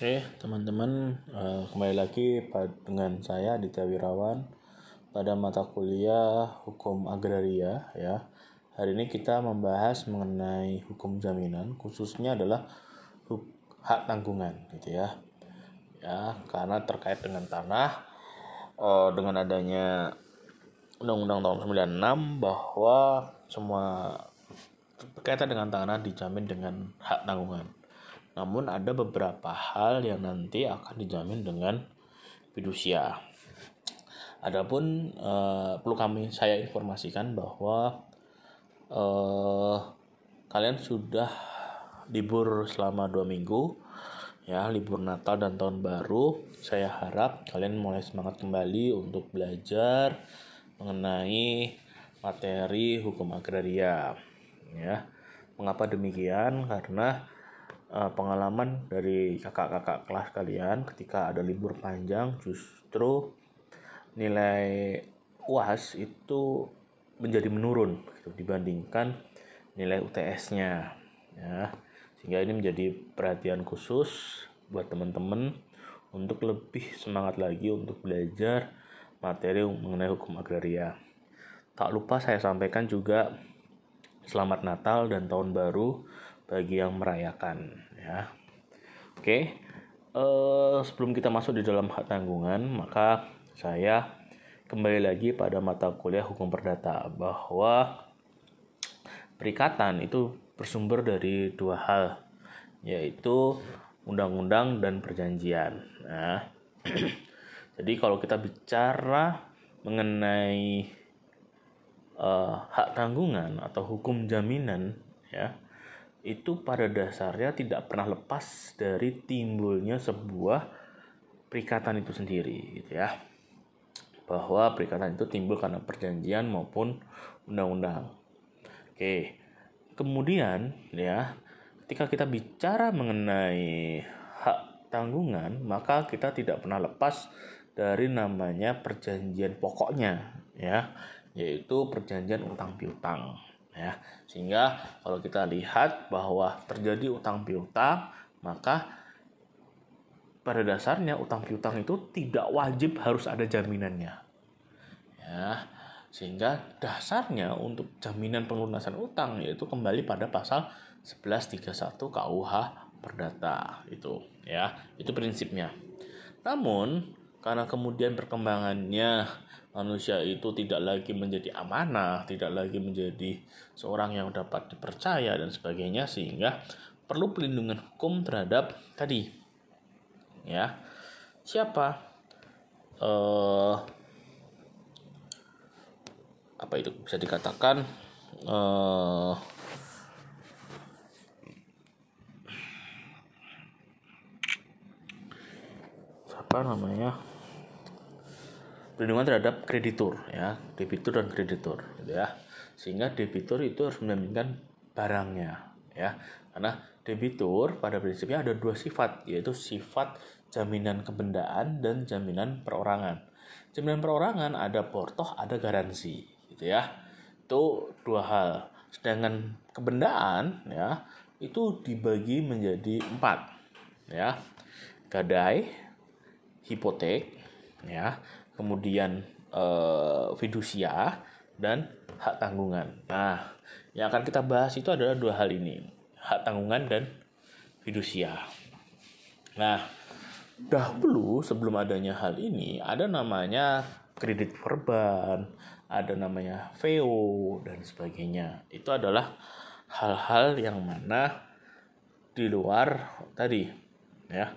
Oke, teman-teman, uh, kembali lagi dengan saya Aditya Wirawan pada mata kuliah Hukum Agraria ya. Hari ini kita membahas mengenai hukum jaminan, khususnya adalah hak tanggungan gitu ya. Ya, karena terkait dengan tanah uh, dengan adanya Undang-Undang tahun 96 bahwa semua berkaitan dengan tanah dijamin dengan hak tanggungan namun ada beberapa hal yang nanti akan dijamin dengan fidusia. Adapun uh, perlu kami saya informasikan bahwa uh, kalian sudah libur selama dua minggu ya libur Natal dan tahun baru. Saya harap kalian mulai semangat kembali untuk belajar mengenai materi hukum agraria ya. Mengapa demikian? Karena uh, pengalaman dari kakak-kakak kelas kalian ketika ada libur panjang justru nilai UAS itu menjadi menurun gitu, dibandingkan nilai UTS-nya ya sehingga ini menjadi perhatian khusus buat teman-teman untuk lebih semangat lagi untuk belajar materi mengenai hukum agraria. Tak lupa saya sampaikan juga selamat Natal dan tahun baru bagi yang merayakan ya. Oke. Uh, sebelum kita masuk di dalam hak tanggungan, maka saya kembali lagi pada mata kuliah hukum perdata bahwa perikatan itu bersumber dari dua hal, yaitu undang-undang dan perjanjian. Nah, jadi kalau kita bicara mengenai uh, hak tanggungan atau hukum jaminan, ya, itu pada dasarnya tidak pernah lepas dari timbulnya sebuah perikatan itu sendiri gitu ya. Bahwa perikatan itu timbul karena perjanjian maupun undang-undang. Oke kemudian ya ketika kita bicara mengenai hak tanggungan maka kita tidak pernah lepas dari namanya perjanjian pokoknya ya yaitu perjanjian utang piutang ya. Sehingga kalau kita lihat bahwa terjadi utang piutang maka pada dasarnya utang piutang itu tidak wajib harus ada jaminannya. Ya sehingga dasarnya untuk jaminan pelunasan utang yaitu kembali pada pasal 1131 KUH Perdata itu ya. Itu prinsipnya. Namun karena kemudian perkembangannya manusia itu tidak lagi menjadi amanah, tidak lagi menjadi seorang yang dapat dipercaya dan sebagainya sehingga perlu pelindungan hukum terhadap tadi ya. Siapa? Uh, apa itu bisa dikatakan? Uh, siapa namanya perlindungan terhadap kreditur ya. Debitur dan kreditur gitu ya. Sehingga debitur itu harus menjaminkan barangnya ya. Karena debitur pada prinsipnya ada dua sifat yaitu sifat jaminan kebendaan dan jaminan perorangan. Jaminan perorangan ada portoh ada garansi gitu ya. Itu dua hal. Sedangkan kebendaan ya itu dibagi menjadi empat ya. Gadai hipotek ya kemudian uh, fidusia dan hak tanggungan. Nah, yang akan kita bahas itu adalah dua hal ini, hak tanggungan dan fidusia. Nah, dahulu sebelum adanya hal ini ada namanya kredit perban, ada namanya VO dan sebagainya. Itu adalah hal-hal yang mana di luar tadi ya.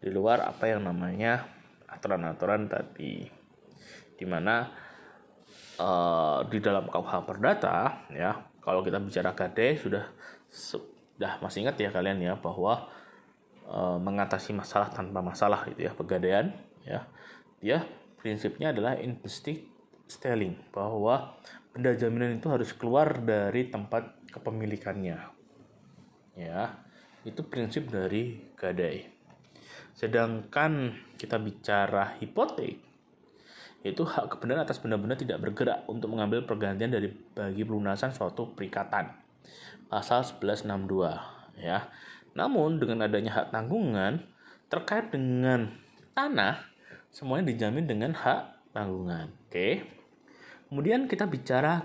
Di luar apa yang namanya aturan-aturan tadi di mana uh, di dalam KUH Perdata ya kalau kita bicara gade sudah sudah masih ingat ya kalian ya bahwa uh, mengatasi masalah tanpa masalah itu ya pegadaian ya. Dia prinsipnya adalah investing stelling bahwa benda jaminan itu harus keluar dari tempat kepemilikannya ya. Itu prinsip dari gadai Sedangkan kita bicara hipotek, yaitu hak kebenaran atas benda-benda tidak bergerak untuk mengambil pergantian dari bagi pelunasan suatu perikatan. Pasal 1162 ya. Namun dengan adanya hak tanggungan, terkait dengan tanah semuanya dijamin dengan hak tanggungan. Oke. Kemudian kita bicara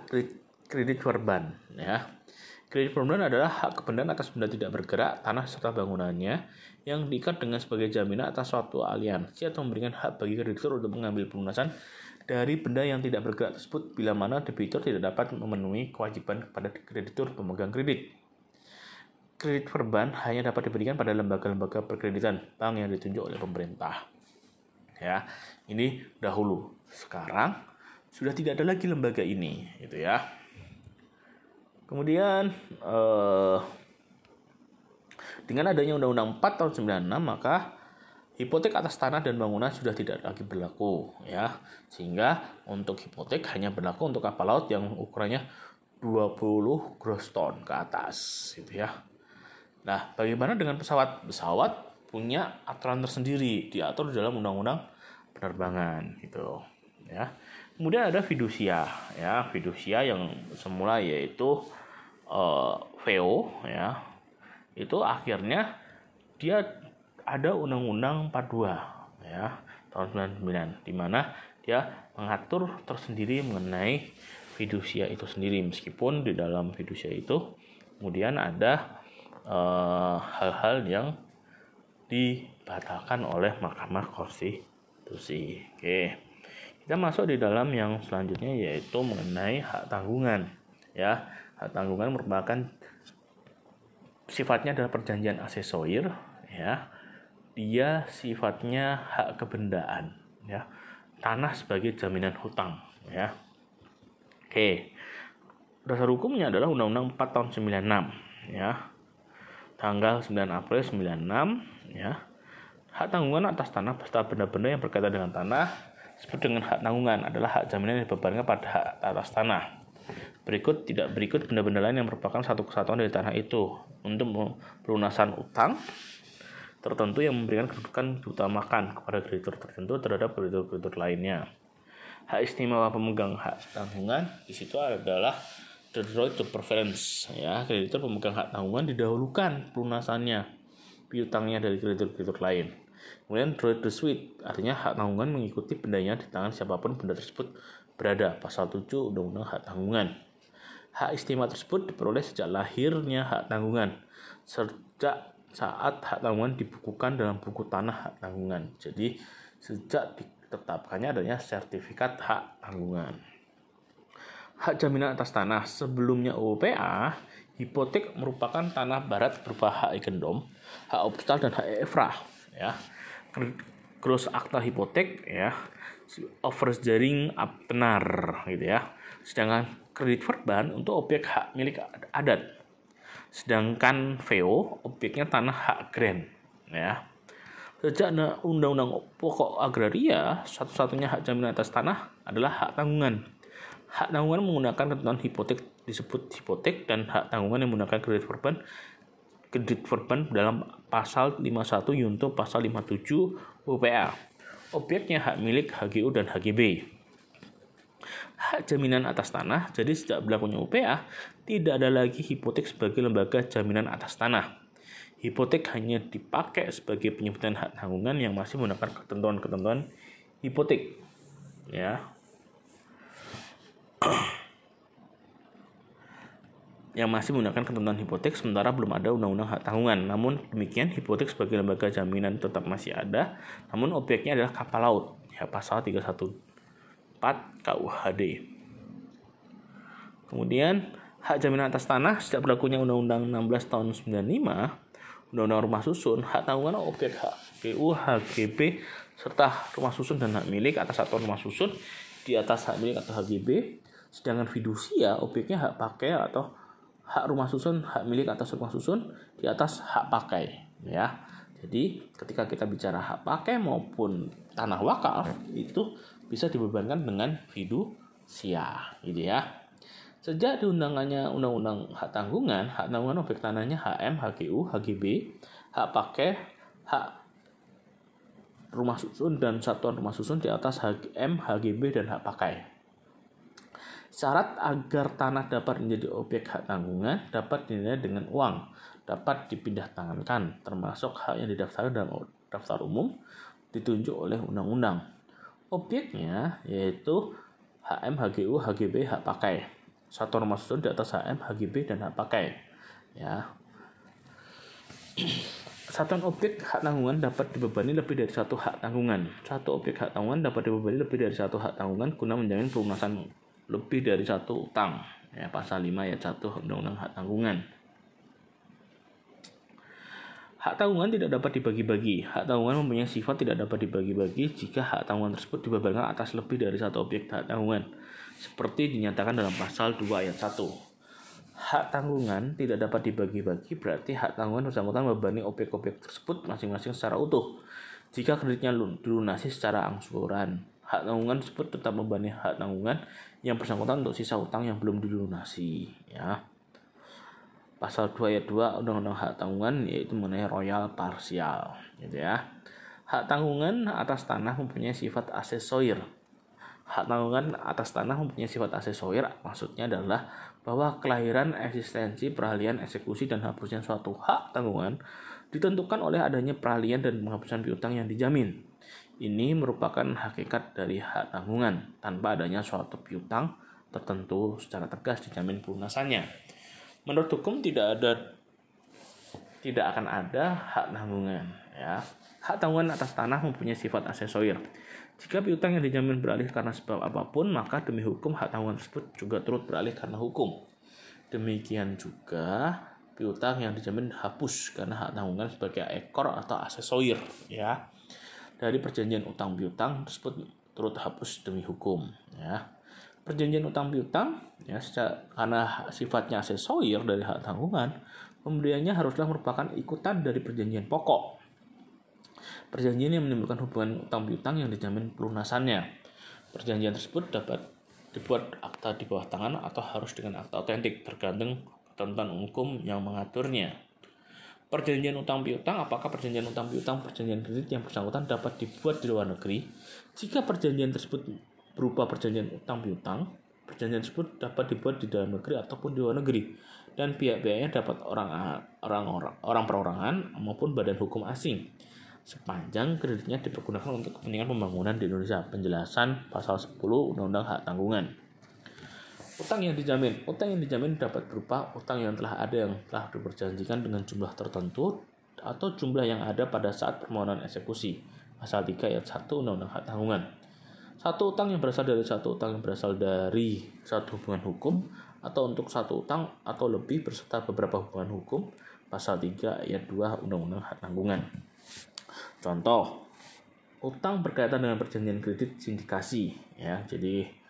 kredit korban ya. Kredit korban adalah hak kebenaran atas benda tidak bergerak, tanah serta bangunannya yang diikat dengan sebagai jaminan atas suatu aliansi atau memberikan hak bagi kreditur untuk mengambil pelunasan dari benda yang tidak bergerak tersebut bila mana debitur tidak dapat memenuhi kewajiban kepada kreditur pemegang kredit. Kredit perban hanya dapat diberikan pada lembaga-lembaga perkreditan bank yang ditunjuk oleh pemerintah. Ya, ini dahulu. Sekarang sudah tidak ada lagi lembaga ini, gitu ya. Kemudian eh, dengan adanya Undang-Undang 4 tahun 96 maka hipotek atas tanah dan bangunan sudah tidak lagi berlaku ya. Sehingga untuk hipotek hanya berlaku untuk kapal laut yang ukurannya 20 gross ton ke atas gitu ya. Nah bagaimana dengan pesawat? Pesawat punya aturan tersendiri diatur dalam undang-undang penerbangan gitu ya kemudian ada fidusia ya fidusia yang semula yaitu uh, VO ya itu akhirnya dia ada Undang-Undang 42 ya tahun 99 di mana dia mengatur tersendiri mengenai fidusia itu sendiri meskipun di dalam fidusia itu kemudian ada eh, hal-hal uh, yang dibatalkan oleh Mahkamah Konstitusi. Oke. Kita masuk di dalam yang selanjutnya yaitu mengenai hak tanggungan. Ya, hak tanggungan merupakan sifatnya adalah perjanjian asesoir ya. Dia sifatnya hak kebendaan ya. Tanah sebagai jaminan hutang ya. Oke. Dasar hukumnya adalah Undang-Undang 4 tahun 96 ya. Tanggal 9 April 96 ya. Hak tanggungan atas tanah beserta benda-benda yang berkaitan dengan tanah disebut dengan hak tanggungan adalah hak jaminan yang dibebankan pada hak atas tanah berikut tidak berikut benda-benda lain yang merupakan satu kesatuan dari tanah itu untuk pelunasan utang tertentu yang memberikan kedudukan diutamakan kepada kreditur tertentu terhadap kreditur-kreditur lainnya. Hak istimewa pemegang hak tanggungan di situ adalah the right to preference ya kreditur pemegang hak tanggungan didahulukan pelunasannya piutangnya dari kreditur-kreditur lain. Kemudian right to suit artinya hak tanggungan mengikuti bendanya di tangan siapa pun benda tersebut berada pasal 7 Undang-Undang Hak Tanggungan. Hak istimewa tersebut diperoleh sejak lahirnya hak tanggungan sejak saat hak tanggungan dibukukan dalam buku tanah hak tanggungan. Jadi sejak ditetapkannya adanya sertifikat hak tanggungan. Hak jaminan atas tanah sebelumnya UPA, hipotek merupakan tanah barat berupa hak ikendom, hak obstal dan hak efrah ya. Gross akta hipotek ya, offers jaring benar gitu ya. Sedangkan kredit verban untuk objek hak milik adat Sedangkan VO objeknya tanah hak grant ya. Sejak undang-undang pokok agraria, satu-satunya hak jaminan atas tanah adalah hak tanggungan. Hak tanggungan menggunakan ketentuan hipotek disebut hipotek dan hak tanggungan yang menggunakan kredit verban kredit verban dalam pasal 51 Yunto pasal 57 UPA. Objeknya hak milik HGU dan HGB hak jaminan atas tanah. Jadi sejak berlakunya UPA, tidak ada lagi hipotek sebagai lembaga jaminan atas tanah. Hipotek hanya dipakai sebagai penyebutan hak tanggungan yang masih menggunakan ketentuan-ketentuan hipotek. Ya. Yang masih menggunakan ketentuan hipotek sementara belum ada undang-undang hak tanggungan. Namun demikian hipotek sebagai lembaga jaminan tetap masih ada, namun objeknya adalah kapal laut. Ya pasal 31 KUHD. Kemudian hak jaminan atas tanah sejak berlakunya Undang-Undang 16 tahun 95, Undang-Undang Rumah Susun, hak tanggungan objek PU, HGB, serta rumah susun dan hak milik atas satuan rumah susun di atas hak milik atau HGB. Sedangkan fidusia objeknya hak pakai atau hak rumah susun, hak milik atas rumah susun di atas hak pakai, ya. Jadi ketika kita bicara hak pakai maupun tanah wakaf itu bisa dibebankan dengan fidusia gitu ya. Sejak diundangannya Undang-Undang Hak Tanggungan, hak tanggungan objek tanahnya HM, HGU, HGB, hak pakai, hak rumah susun dan satuan rumah susun di atas HM, HGB dan hak pakai. Syarat agar tanah dapat menjadi objek hak tanggungan dapat dinilai dengan uang, dapat dipindah tangankan, termasuk hak yang didaftarkan dalam daftar umum ditunjuk oleh undang-undang. Objeknya yaitu HM, HGU, HGB, hak pakai. Satu nomor susun di atas HM, HGB, dan hak pakai. Ya. Satuan objek hak tanggungan dapat dibebani lebih dari satu hak tanggungan. Satu objek hak tanggungan dapat dibebani lebih dari satu hak tanggungan guna menjamin pelunasan lebih dari satu utang. Ya, pasal 5 ayat 1 Undang-Undang Hak Tanggungan. Hak tanggungan tidak dapat dibagi-bagi. Hak tanggungan mempunyai sifat tidak dapat dibagi-bagi jika hak tanggungan tersebut dibebankan atas lebih dari satu objek hak tanggungan, seperti dinyatakan dalam pasal 2 ayat 1. Hak tanggungan tidak dapat dibagi-bagi berarti hak tanggungan bersangkutan membebani objek-objek tersebut masing-masing secara utuh. Jika kreditnya dilunasi secara angsuran, hak tanggungan tersebut tetap membebani hak tanggungan yang bersangkutan untuk sisa utang yang belum dilunasi, ya pasal 2 ayat 2 Undang-Undang Hak Tanggungan yaitu mengenai royal parsial gitu ya. Hak tanggungan atas tanah mempunyai sifat asesoir. Hak tanggungan atas tanah mempunyai sifat asesoir maksudnya adalah bahwa kelahiran, eksistensi, peralihan, eksekusi dan hapusnya suatu hak tanggungan ditentukan oleh adanya peralihan dan penghapusan piutang yang dijamin. Ini merupakan hakikat dari hak tanggungan tanpa adanya suatu piutang tertentu secara tegas dijamin pelunasannya. Menurut hukum tidak ada tidak akan ada hak tanggungan ya. Hak tanggungan atas tanah mempunyai sifat asesoir. Jika piutang yang dijamin beralih karena sebab apa pun, maka demi hukum hak tanggungan tersebut juga turut beralih karena hukum. Demikian juga piutang yang dijamin hapus karena hak tanggungan sebagai ekor atau asesoir ya. Dari perjanjian utang piutang tersebut turut hapus demi hukum ya. Perjanjian utang piutang ya secara, karena sifatnya asesoir dari hak tanggungan pemberiannya haruslah merupakan ikutan dari perjanjian pokok. Perjanjian yang menimbulkan hubungan utang piutang yang dijamin pelunasannya. Perjanjian tersebut dapat dibuat akta di bawah tangan atau harus dengan akta otentik tergantung ketentuan hukum yang mengaturnya perjanjian utang piutang apakah perjanjian utang piutang perjanjian kredit yang bersangkutan dapat dibuat di luar negeri jika perjanjian tersebut berupa perjanjian utang piutang. Perjanjian tersebut dapat dibuat di dalam negeri ataupun di luar negeri dan pihak-pihaknya dapat orang orang orang orang perorangan maupun badan hukum asing sepanjang kreditnya dipergunakan untuk kepentingan pembangunan di Indonesia. Penjelasan pasal 10 Undang-Undang Hak Tanggungan. Utang yang dijamin. Utang yang dijamin dapat berupa utang yang telah ada yang telah diperjanjikan dengan jumlah tertentu atau jumlah yang ada pada saat permohonan eksekusi. Pasal 3 ayat 1 Undang-Undang Hak Tanggungan. Satu utang yang berasal dari satu utang yang berasal dari satu hubungan hukum atau untuk satu utang atau lebih berserta beberapa hubungan hukum pasal 3 ayat 2 Undang-Undang Hak Tanggungan. Contoh, utang berkaitan dengan perjanjian kredit sindikasi ya. Jadi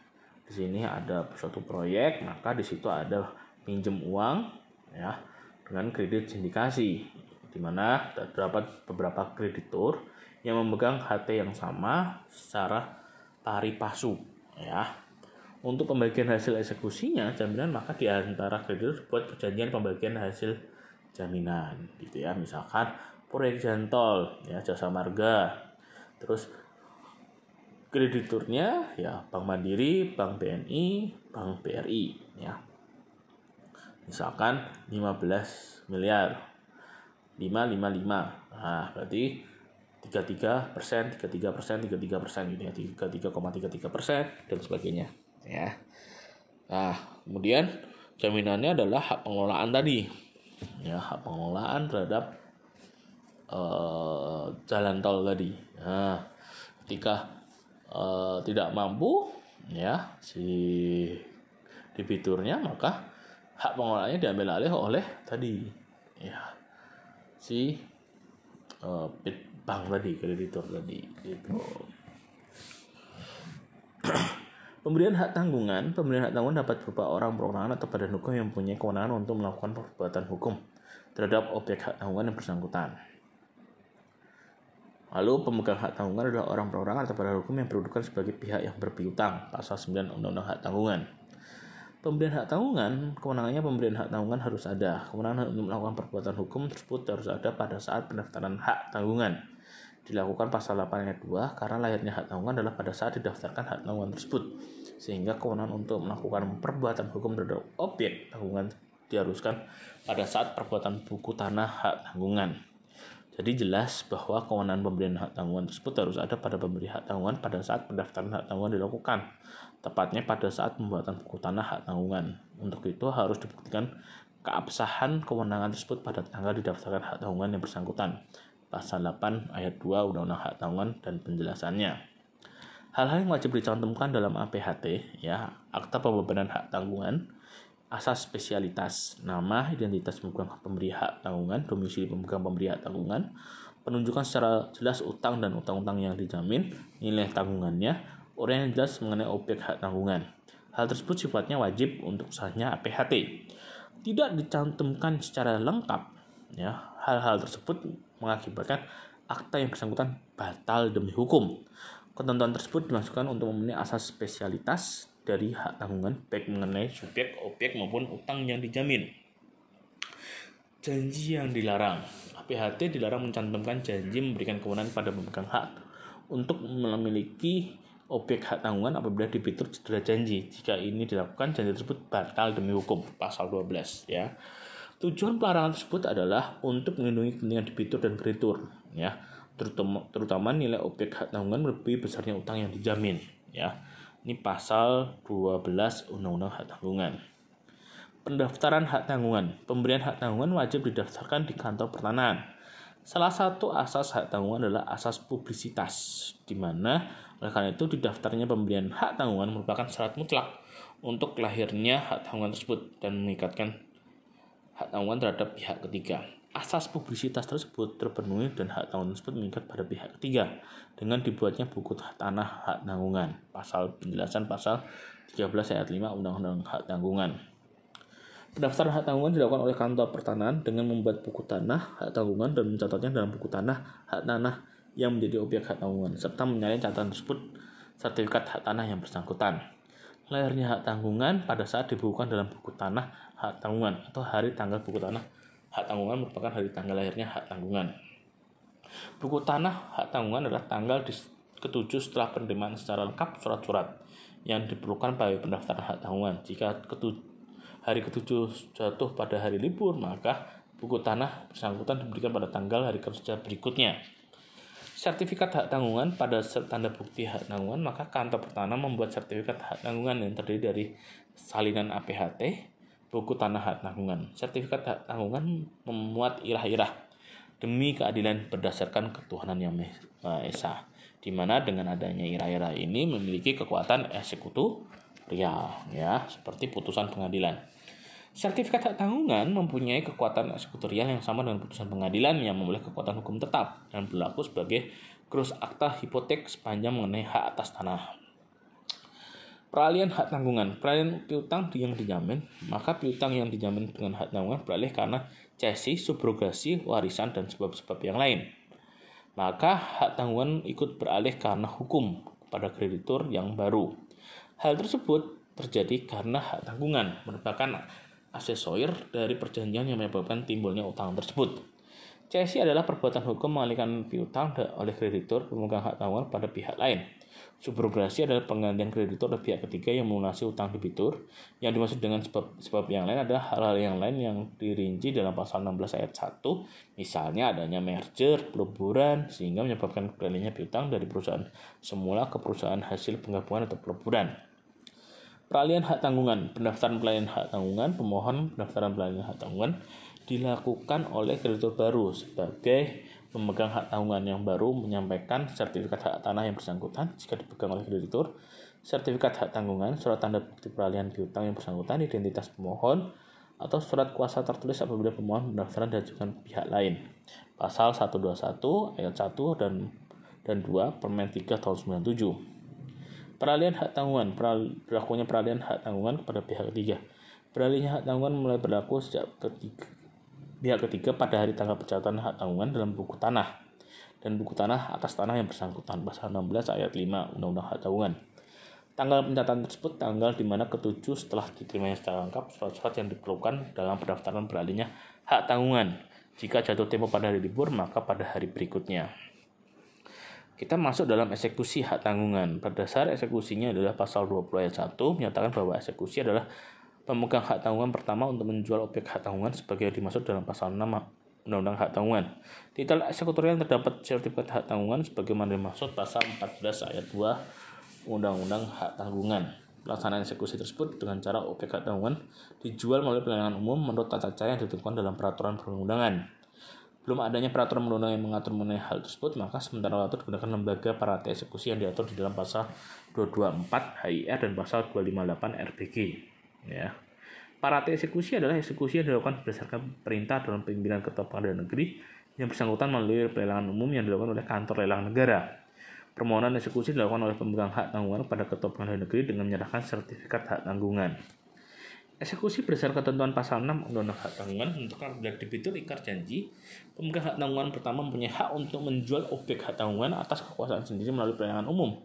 di sini ada suatu proyek, maka di situ ada pinjam uang ya dengan kredit sindikasi di mana terdapat beberapa kreditur yang memegang HT yang sama secara pari pasu ya. Untuk pembagian hasil eksekusinya jaminan maka di antara kreditur buat perjanjian pembagian hasil jaminan gitu ya. Misalkan proyek jantol ya jasa marga. Terus krediturnya ya Bank Mandiri, Bank BNI, Bank BRI ya. Misalkan 15 miliar. 555. Nah, berarti 33 persen, 33 persen, 33 persen gitu ya, 33,33 persen dan sebagainya ya. Nah, kemudian jaminannya adalah hak pengelolaan tadi, ya hak pengelolaan terhadap uh, jalan tol tadi. Nah, ketika uh, tidak mampu, ya si debiturnya maka hak pengelolaannya diambil alih oleh tadi, ya si uh, bank tadi kreditor tadi gitu Pemberian hak tanggungan, pemberian hak tanggungan dapat berupa orang perorangan atau badan hukum yang mempunyai kewenangan untuk melakukan perbuatan hukum terhadap objek hak tanggungan yang bersangkutan. Lalu pemegang hak tanggungan adalah orang perorangan atau badan hukum yang berkedudukan sebagai pihak yang berpiutang, pasal 9 Undang-Undang Hak Tanggungan. Pemberian hak tanggungan, kewenangannya pemberian hak tanggungan harus ada. Kewenangan untuk melakukan perbuatan hukum tersebut harus ada pada saat pendaftaran hak tanggungan. Dilakukan pasal 8 ayat 2 karena lahirnya hak tanggungan adalah pada saat didaftarkan hak tanggungan tersebut. Sehingga kewenangan untuk melakukan perbuatan hukum terhadap objek tanggungan diharuskan pada saat perbuatan buku tanah hak tanggungan. Jadi jelas bahwa kewenangan pemberian hak tanggungan tersebut harus ada pada pemberi hak tanggungan pada saat pendaftaran hak tanggungan dilakukan, tepatnya pada saat pembuatan buku tanah hak tanggungan. Untuk itu harus dibuktikan keabsahan kewenangan tersebut pada tanggal didaftarkan hak tanggungan yang bersangkutan. Pasal 8 ayat 2 Undang-Undang Hak Tanggungan dan penjelasannya. Hal-hal yang wajib dicantumkan dalam APHT ya, akta pembebanan hak tanggungan, asas spesialitas, nama, identitas pemegang pemberi hak tanggungan, domisili pemegang pemberi hak tanggungan, penunjukan secara jelas utang dan utang-utang yang dijamin, nilai tanggungannya, orang yang jelas mengenai objek hak tanggungan. Hal tersebut sifatnya wajib untuk sahnya APHT. Tidak dicantumkan secara lengkap, ya hal-hal tersebut mengakibatkan akta yang bersangkutan batal demi hukum. Ketentuan tersebut dimasukkan untuk memenuhi asas spesialitas dari hak tanggungan baik mengenai subjek, objek maupun utang yang dijamin. Janji yang dilarang. APHT dilarang mencantumkan janji memberikan kewenangan pada pemegang hak untuk memiliki objek hak tanggungan apabila debitur cedera janji. Jika ini dilakukan, janji tersebut batal demi hukum. Pasal 12 ya. Tujuan pelarangan tersebut adalah untuk melindungi kepentingan debitur dan kreditur ya, terutama terutama nilai objek hak tanggungan lebih besarnya utang yang dijamin ya. Ini pasal 12 Undang-Undang Hak Tanggungan. Pendaftaran hak tanggungan. Pemberian hak tanggungan wajib didaftarkan di kantor pertanahan. Salah satu asas hak tanggungan adalah asas publisitas, di mana oleh karena itu didaftarnya pemberian hak tanggungan merupakan syarat mutlak untuk lahirnya hak tanggungan tersebut dan mengikatkan hak tanggungan terhadap pihak ketiga asas publisitas tersebut terpenuhi dan hak tanggungan tersebut mengikat pada pihak ketiga dengan dibuatnya buku tanah hak tanggungan pasal penjelasan pasal 13 ayat 5 Undang-Undang Hak Tanggungan. Pendaftaran hak tanggungan dilakukan oleh kantor pertanahan dengan membuat buku tanah hak tanggungan dan mencatatnya dalam buku tanah hak tanah yang menjadi objek hak tanggungan serta menyalin catatan tersebut sertifikat hak tanah yang bersangkutan. Lahirnya hak tanggungan pada saat dibukukan dalam buku tanah hak tanggungan atau hari tanggal buku tanah hak tanggungan merupakan hari tanggal lahirnya hak tanggungan. Buku tanah hak tanggungan adalah tanggal ketujuh setelah penerimaan secara lengkap surat-surat yang diperlukan pada pendaftaran hak tanggungan. Jika hari ketujuh jatuh pada hari libur, maka buku tanah bersangkutan diberikan pada tanggal hari kerja berikutnya. Sertifikat hak tanggungan pada tanda bukti hak tanggungan, maka kantor pertanahan membuat sertifikat hak tanggungan yang terdiri dari salinan APHT, buku tanah hak tanggungan. Sertifikat hak tanggungan memuat irah-irah demi keadilan berdasarkan ketuhanan yang Maha Esa. Di mana dengan adanya irah-irah ini memiliki kekuatan eksekutorial ya, seperti putusan pengadilan. Sertifikat hak tanggungan mempunyai kekuatan eksekutorial yang sama dengan putusan pengadilan yang memiliki kekuatan hukum tetap dan berlaku sebagai krus akta hipotek sepanjang mengenai hak atas tanah. Peralihan hak tanggungan, peralihan piutang yang dijamin, maka piutang yang dijamin dengan hak tanggungan beralih karena cesi, subrogasi, warisan, dan sebab-sebab yang lain. Maka hak tanggungan ikut beralih karena hukum pada kreditur yang baru. Hal tersebut terjadi karena hak tanggungan merupakan asesoir dari perjanjian yang menyebabkan timbulnya utang tersebut. Cesi adalah perbuatan hukum mengalihkan piutang oleh kreditur pemegang hak tanggungan pada pihak lain Subrogasi adalah penggantian kreditur oleh pihak ketiga yang melunasi utang debitur. Yang dimaksud dengan sebab, sebab yang lain adalah hal-hal yang lain yang dirinci dalam pasal 16 ayat 1. Misalnya adanya merger, peleburan, sehingga menyebabkan beralihnya piutang dari perusahaan semula ke perusahaan hasil penggabungan atau peleburan. Peralihan hak tanggungan, pendaftaran peralihan hak tanggungan, pemohon pendaftaran peralihan hak tanggungan dilakukan oleh kreditur baru sebagai pemegang hak tanggungan yang baru menyampaikan sertifikat hak tanah yang bersangkutan jika dipegang oleh kreditur, sertifikat hak tanggungan, surat tanda bukti peralihan piutang yang bersangkutan, identitas pemohon, atau surat kuasa tertulis apabila pemohon pendaftaran diajukan pihak lain. Pasal 121 ayat 1 dan dan 2 Permen 3 tahun 97. Peralihan hak tanggungan, berlakunya peralihan hak tanggungan kepada pihak ketiga. Peralihan hak tanggungan mulai berlaku sejak ketiga, pihak ketiga pada hari tanggal pencatatan hak tanggungan dalam buku tanah dan buku tanah atas tanah yang bersangkutan pasal 16 ayat 5 Undang-Undang Hak Tanggungan. Tanggal pencatatan tersebut tanggal di mana ketujuh setelah diterimanya secara lengkap surat-surat yang diperlukan dalam pendaftaran beralihnya hak tanggungan. Jika jatuh tempo pada hari libur, maka pada hari berikutnya. Kita masuk dalam eksekusi hak tanggungan. Pada dasar eksekusinya adalah pasal 20 ayat 1 menyatakan bahwa eksekusi adalah pemegang hak tanggungan pertama untuk menjual objek hak tanggungan sebagai dimaksud dalam pasal 6 Undang-Undang Hak Tanggungan. Titel eksekutorial terdapat sertifikat hak tanggungan sebagaimana dimaksud pasal 14 ayat 2 Undang-Undang Hak Tanggungan. Pelaksanaan eksekusi tersebut dengan cara objek hak tanggungan dijual melalui pelelangan umum menurut tata cara yang ditentukan dalam peraturan perundang-undangan. Belum adanya peraturan undang yang mengatur mengenai hal tersebut, maka sementara waktu digunakan lembaga parate eksekusi yang diatur di dalam pasal 224 HIR dan pasal 258 RBG. Ya. Parate eksekusi adalah eksekusi yang dilakukan berdasarkan perintah dalam pimpinan ketua pengadilan negeri yang bersangkutan melalui pelelangan umum yang dilakukan oleh kantor lelang negara. Permohonan eksekusi dilakukan oleh pemegang hak tanggungan pada ketua pengadilan negeri dengan menyerahkan sertifikat hak tanggungan. Eksekusi berdasarkan ketentuan pasal 6 Undang-Undang Hak Tanggungan menentukan bila debitur ingkar janji, pemegang hak tanggungan pertama mempunyai hak untuk menjual objek hak tanggungan atas kekuasaan sendiri melalui pelelangan umum,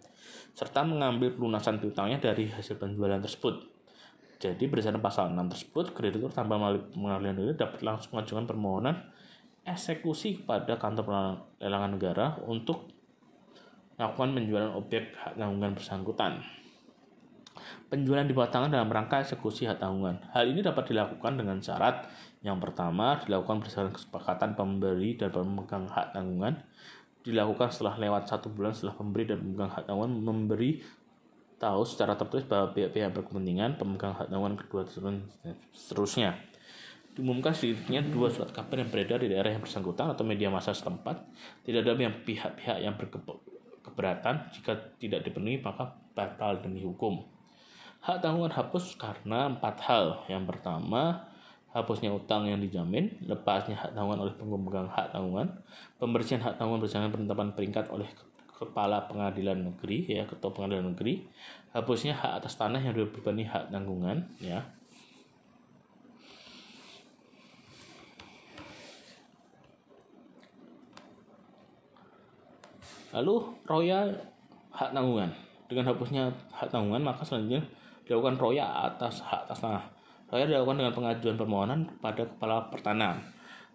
serta mengambil pelunasan piutangnya dari hasil penjualan tersebut. Jadi berdasarkan pasal 6 tersebut, kreditur tanpa pengadilan negeri dapat langsung mengajukan permohonan eksekusi kepada kantor pelelangan negara untuk melakukan penjualan objek hak tanggungan bersangkutan. Penjualan di bawah tangan dalam rangka eksekusi hak tanggungan. Hal ini dapat dilakukan dengan syarat yang pertama dilakukan berdasarkan kesepakatan pemberi dan pemegang hak tanggungan dilakukan setelah lewat satu bulan setelah pemberi dan pemegang hak tanggungan memberi tahu secara tertulis bahwa pihak-pihak berkepentingan pemegang hak tanggungan kedua seterusnya diumumkan sedikitnya dua surat kabar yang beredar di daerah yang bersangkutan atau media massa setempat. Tidak ada yang pihak-pihak yang berkeberatan jika tidak dipenuhi maka batal demi hukum. Hak tanggungan hapus karena empat hal. Yang pertama, hapusnya utang yang dijamin, lepasnya hak tanggungan oleh pemegang hak tanggungan, pembersihan hak tanggungan berdasarkan penetapan peringkat oleh kepala pengadilan negeri ya ketua pengadilan negeri hapusnya hak atas tanah yang dibebani hak tanggungan ya Lalu roya hak tanggungan. Dengan hapusnya hak tanggungan maka selanjutnya dilakukan roya atas hak atas tanah. Roya dilakukan dengan pengajuan permohonan pada kepala pertanahan.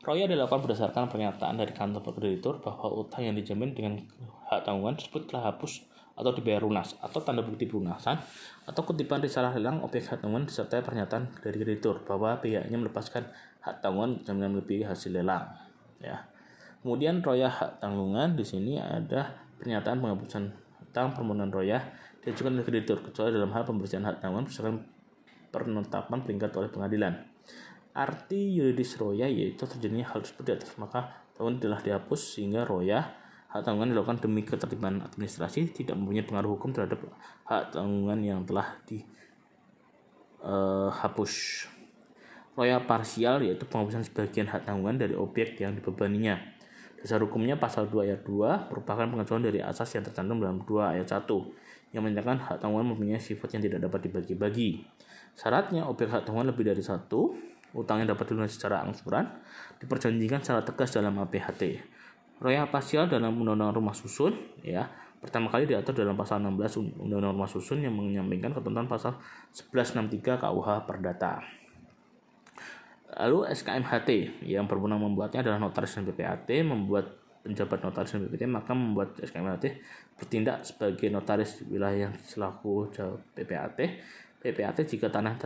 Roya dilakukan berdasarkan pernyataan dari kantor kreditur bahwa utang yang dijamin dengan hak tanggungan tersebut telah hapus atau dibayar lunas atau tanda bukti pelunasan atau kutipan risalah lelang objek hak tanggungan disertai pernyataan dari kreditur bahwa pihaknya melepaskan hak tanggungan jaminan melebihi hasil lelang ya Kemudian royah hak tanggungan di sini ada pernyataan penghapusan hutang permohonan royah diajukan oleh kreditur kecuali dalam hal pembersihan hak tanggungan berdasarkan penetapan peringkat oleh pengadilan. Arti yuridis royah yaitu terjadinya hal tersebut di atas maka tanggungan telah dihapus sehingga royah hak tanggungan dilakukan demi ketertiban administrasi tidak mempunyai pengaruh hukum terhadap hak tanggungan yang telah dihapus. Uh, royah parsial yaitu penghapusan sebagian hak tanggungan dari objek yang dibebaninya Dasar hukumnya pasal 2 ayat 2 merupakan pengecualian dari asas yang tercantum dalam 2 ayat 1 yang menyatakan hak tanggungan mempunyai sifat yang tidak dapat dibagi-bagi. Syaratnya objek hak tanggungan lebih dari satu, utang yang dapat dilunasi secara angsuran, diperjanjikan secara tegas dalam APHT. Royal pasial dalam Undang-Undang Rumah Susun, ya, pertama kali diatur dalam pasal 16 Undang-Undang Rumah Susun yang menyampaikan ketentuan pasal 1163 KUH Perdata. Lalu SKMHT yang berwenang membuatnya adalah notaris dan PPAT membuat penjabat notaris dan PPAT maka membuat SKMHT bertindak sebagai notaris wilayah selaku PPAT PPAT jika tanah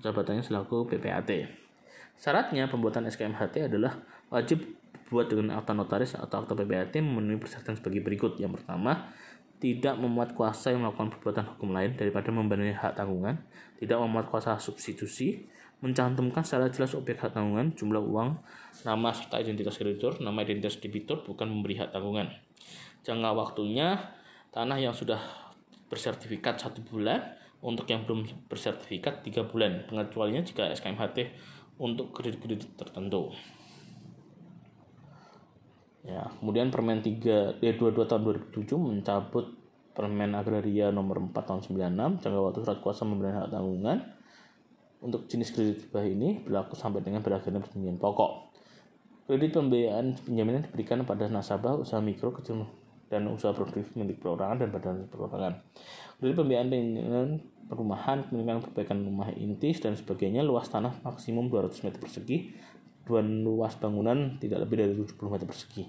jabatannya selaku PPAT. Syaratnya pembuatan SKMHT adalah wajib buat dengan akta notaris atau akta PPAT memenuhi persyaratan sebagai berikut. Yang pertama, tidak memuat kuasa yang melakukan perbuatan hukum lain daripada membenahi hak tanggungan, tidak memuat kuasa substitusi, mencantumkan secara jelas objek hak tanggungan, jumlah uang, nama serta identitas kreditur, nama identitas debitur bukan memberi hak tanggungan. Jangka waktunya tanah yang sudah bersertifikat satu bulan, untuk yang belum bersertifikat tiga bulan. Pengecualiannya jika SKMHT untuk kredit-kredit tertentu. Ya, kemudian Permen 3 D22 tahun 2007 mencabut Permen Agraria nomor 4 tahun 96 jangka waktu surat kuasa memberi hak tanggungan untuk jenis kredit hibah ini berlaku sampai dengan berakhirnya perjanjian pokok. Kredit pembiayaan penjaminan diberikan pada nasabah usaha mikro kecil dan usaha produktif milik perorangan dan badan perorangan. Kredit pembiayaan dengan perumahan, peningkatan perbaikan rumah intis dan sebagainya luas tanah maksimum 200 meter persegi dan luas bangunan tidak lebih dari 70 meter persegi.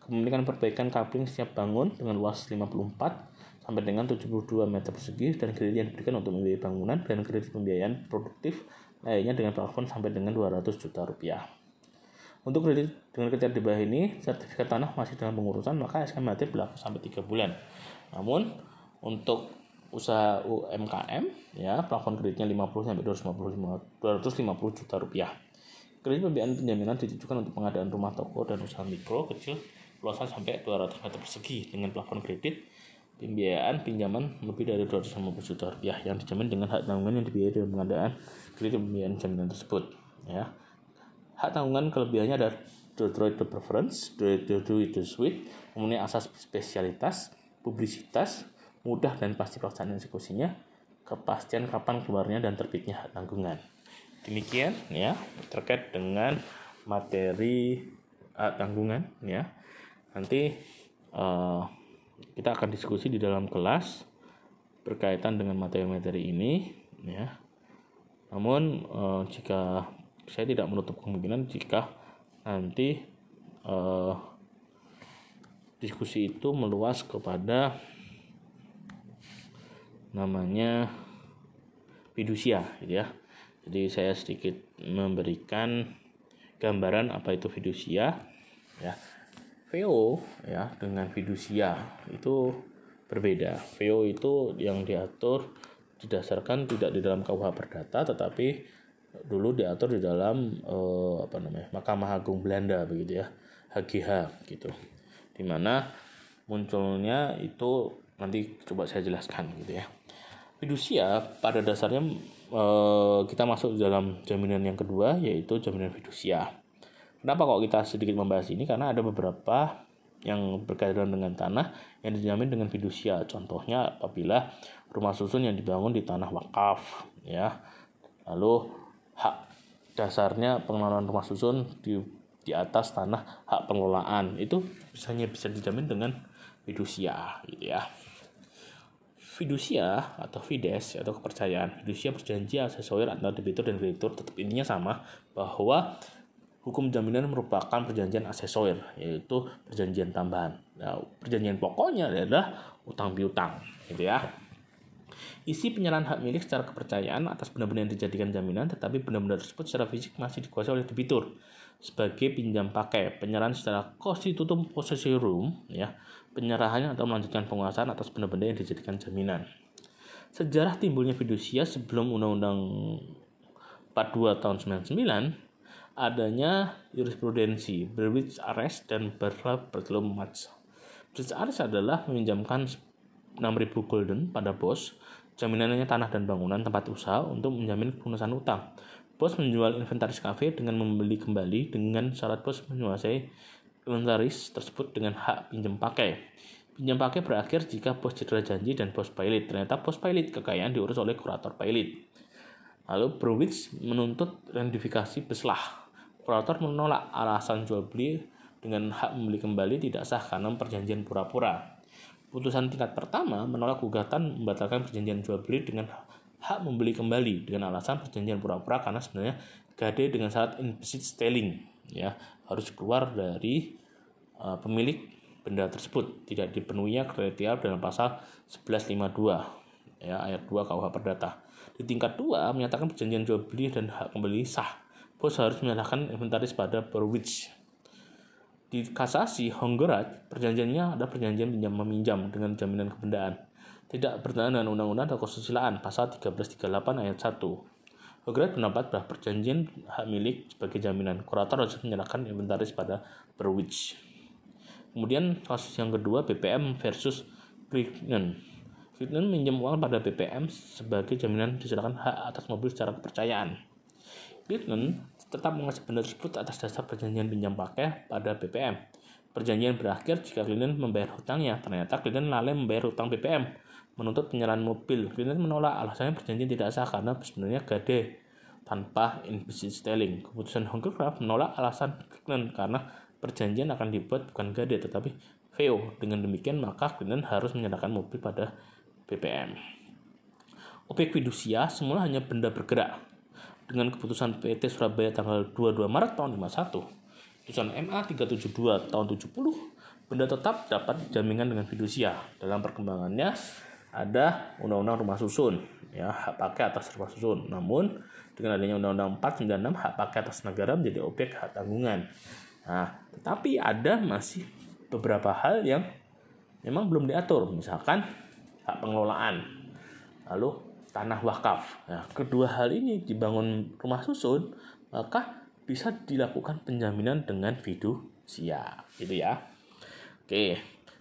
Kepemilikan perbaikan kabling siap bangun dengan luas 54 sampai dengan 72 meter persegi dan kredit yang diberikan untuk membiayai bangunan dan kredit pembiayaan produktif lainnya dengan plafon sampai dengan 200 juta rupiah. Untuk kredit dengan kriteria di bawah ini, sertifikat tanah masih dalam pengurusan, maka SKMHT berlaku sampai 3 bulan. Namun, untuk usaha UMKM, ya plafon kreditnya 50 sampai 250, 250 juta rupiah. Kredit pembiayaan penjaminan ditujukan untuk pengadaan rumah toko dan usaha mikro kecil luasan sampai 200 meter persegi dengan plafon kredit pembiayaan pinjaman lebih dari 250 juta rupiah yang dijamin dengan hak tanggungan yang dibiayai dalam pengadaan kredit pembiayaan jaminan tersebut ya hak tanggungan kelebihannya ada to preference, it the sweet, kemudian asas spesialitas, publisitas, mudah dan pasti pelaksanaan eksekusinya, kepastian kapan keluarnya dan terbitnya hak tanggungan. Demikian ya terkait dengan materi uh, tanggungan ya. Nanti uh, kita akan diskusi di dalam kelas berkaitan dengan materi-materi ini ya. Namun uh, jika saya tidak menutup kemungkinan jika nanti uh, diskusi itu meluas kepada namanya fidusia ya jadi saya sedikit memberikan gambaran apa itu fidusia ya. VO ya dengan fidusia itu berbeda. VO itu yang diatur didasarkan tidak di dalam KUH Perdata tetapi dulu diatur di dalam eh, apa namanya Mahkamah Agung Belanda begitu ya HGH gitu di mana munculnya itu nanti coba saya jelaskan gitu ya fidusia pada dasarnya Eh, kita masuk dalam jaminan yang kedua yaitu jaminan fidusia. Kenapa kok kita sedikit membahas ini? Karena ada beberapa yang berkaitan dengan tanah yang dijamin dengan fidusia. Contohnya apabila rumah susun yang dibangun di tanah wakaf, ya. Lalu hak dasarnya pengelolaan rumah susun di di atas tanah hak pengelolaan itu misalnya bisa dijamin dengan fidusia, gitu ya fidusia atau fides atau kepercayaan. Fidusia perjanjian aksesorir antara debitur dan kreditur. Tetap intinya sama bahwa hukum jaminan merupakan perjanjian aksesorir yaitu perjanjian tambahan. Nah, perjanjian pokoknya adalah utang piutang gitu ya. Isi penyerahan hak milik secara kepercayaan atas benda-benda yang dijadikan jaminan tetapi benda-benda tersebut secara fisik masih dikuasai oleh debitur. Sebagai pinjam pakai penyerahan secara constitutum possessorum ya penyerahannya atau melanjutkan penguasaan atas benda-benda yang dijadikan jaminan. Sejarah timbulnya fidusia sebelum Undang-Undang 42 tahun 99 adanya jurisprudensi Berwich Arrest dan Bertelum Match. Berwich Arrest adalah meminjamkan 6000 golden pada bos, jaminannya tanah dan bangunan tempat usaha untuk menjamin pelunasan utang. Bos menjual inventaris kafe dengan membeli kembali dengan syarat bos menguasai inventaris tersebut dengan hak pinjam pakai. Pinjam pakai berakhir jika bos cedera janji dan bos pilot. Ternyata bos pilot kekayaan diurus oleh kurator pilot. Lalu Browitz menuntut rendifikasi beslah. Kurator menolak alasan jual beli dengan hak membeli kembali tidak sah karena perjanjian pura-pura. Putusan tingkat pertama menolak gugatan membatalkan perjanjian jual beli dengan hak membeli kembali dengan alasan perjanjian pura-pura karena sebenarnya gade dengan syarat implicit selling ya harus keluar dari uh, pemilik benda tersebut tidak dipenuhinya kriteria dalam pasal 1152 ya ayat 2 KUH Perdata. Di tingkat 2 menyatakan perjanjian jual beli dan hak kembali sah. Bos harus menyerahkan inventaris pada Berwich. Di kasasi Honggerat, perjanjiannya ada perjanjian pinjam meminjam dengan jaminan kebendaan. Tidak bertentangan dengan undang-undang atau kesusilaan pasal 1338 ayat 1 Hogret pendapat bahwa perjanjian hak milik sebagai jaminan kurator harus menyerahkan inventaris pada Berwich. Kemudian kasus yang kedua BPM versus Crichton. Crichton minjem uang pada BPM sebagai jaminan diserahkan hak atas mobil secara kepercayaan. Crichton tetap mengasih benda tersebut atas dasar perjanjian pinjam pakai pada BPM. Perjanjian berakhir jika Clinton membayar hutangnya. Ternyata Clinton lalai membayar hutang BPM menuntut penyerahan mobil. Clinton menolak alasannya perjanjian tidak sah karena sebenarnya gade tanpa implicit styling. Keputusan Hongkong menolak alasan Clinton karena perjanjian akan dibuat bukan gade tetapi VO. Dengan demikian maka Clinton harus menyerahkan mobil pada BPM. Objek fidusia semula hanya benda bergerak. Dengan keputusan PT Surabaya tanggal 22 Maret tahun 51, keputusan MA 372 tahun 70, benda tetap dapat jaminan dengan fidusia. Dalam perkembangannya, ada undang-undang rumah susun ya hak pakai atas rumah susun. Namun dengan adanya Undang-Undang 496 hak pakai atas negara menjadi objek hak tanggungan. Nah, tetapi ada masih beberapa hal yang memang belum diatur, misalkan hak pengelolaan, lalu tanah wakaf. Nah, kedua hal ini dibangun rumah susun, maka bisa dilakukan penjaminan dengan fidusia, gitu ya. Oke,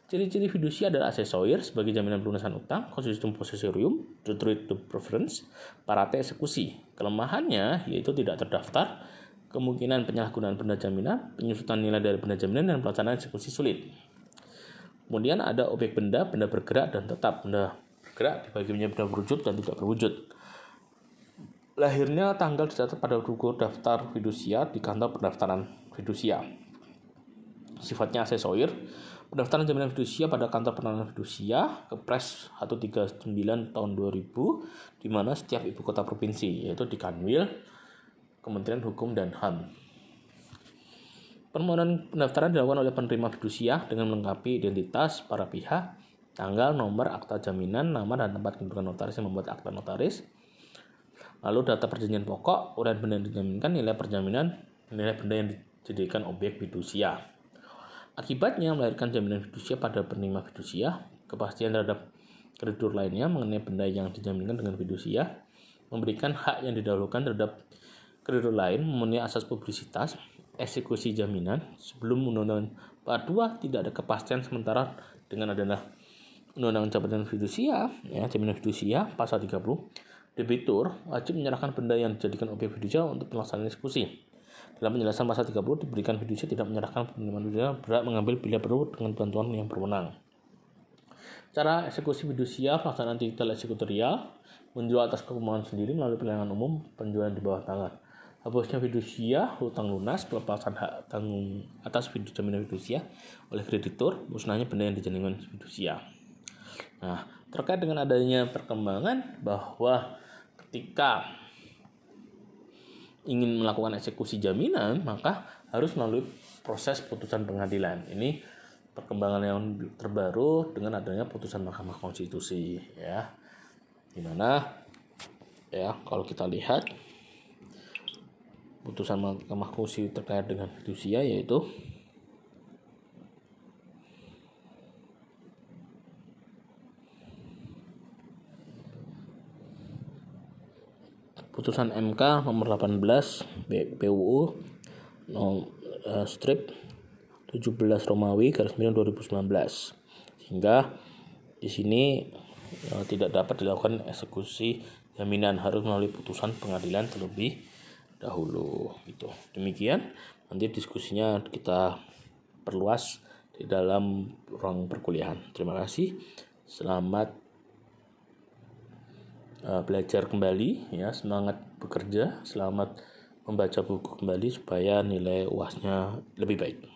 Ciri-ciri fidusia adalah asesoir sebagai jaminan pelunasan utang, konsistum possessorium, to preference, parate eksekusi. Kelemahannya yaitu tidak terdaftar, kemungkinan penyalahgunaan benda jaminan, penyusutan nilai dari benda jaminan, dan pelaksanaan eksekusi sulit. Kemudian ada objek benda, benda bergerak dan tetap. Benda bergerak dibagi menjadi benda berwujud dan tidak berwujud. Lahirnya tanggal dicatat pada buku daftar fidusia di kantor pendaftaran fidusia. Sifatnya asesoir, pendaftaran jaminan fidusia pada kantor penanganan fidusia Kepres 139 tahun 2000 di mana setiap ibu kota provinsi yaitu di Kanwil Kementerian Hukum dan HAM. Permohonan pendaftaran dilakukan oleh penerima fidusia dengan melengkapi identitas para pihak, tanggal, nomor, akta jaminan, nama dan tempat kedudukan notaris yang membuat akta notaris, lalu data perjanjian pokok, uraian benda yang dijaminkan, nilai perjaminan, nilai benda yang dijadikan objek fidusia. Akibatnya melahirkan jaminan fidusia pada penerima fidusia, kepastian terhadap kreditur lainnya mengenai benda yang dijaminkan dengan fidusia, memberikan hak yang didahulukan terhadap kreditur lain memenuhi asas publisitas, eksekusi jaminan sebelum undang-undang 42 tidak ada kepastian sementara dengan adanya undang-undang jabatan fidusia ya jaminan fidusia pasal 30 debitur wajib menyerahkan benda yang dijadikan objek fidusia untuk pelaksanaan eksekusi dalam penjelasan pasal 30 diberikan fidusia tidak menyerahkan penerimaan fidusia berat mengambil bila perlu dengan bantuan yang berwenang. Cara eksekusi fidusia pelaksanaan digital eksekutorial menjual atas kemauan sendiri melalui pelelangan umum penjualan di bawah tangan. Hapusnya fidusia, hutang lunas, pelepasan hak tanggung atas fidusia jaminan fidusia oleh kreditur, musnahnya benda yang dijaminkan fidusia. Nah, terkait dengan adanya perkembangan bahwa ketika ingin melakukan eksekusi jaminan, maka harus melalui proses putusan pengadilan. Ini perkembangan yang terbaru dengan adanya putusan Mahkamah Konstitusi ya. Di mana ya kalau kita lihat putusan Mahkamah Konstitusi terkait dengan fidusia yaitu putusan MK nomor 18 PUU no, uh, strip 17 Romawi garis miring 2019 sehingga di sini uh, tidak dapat dilakukan eksekusi jaminan harus melalui putusan pengadilan terlebih dahulu itu demikian nanti diskusinya kita perluas di dalam ruang perkuliahan. Terima kasih. Selamat uh, belajar kembali ya semangat bekerja selamat membaca buku kembali supaya nilai uasnya lebih baik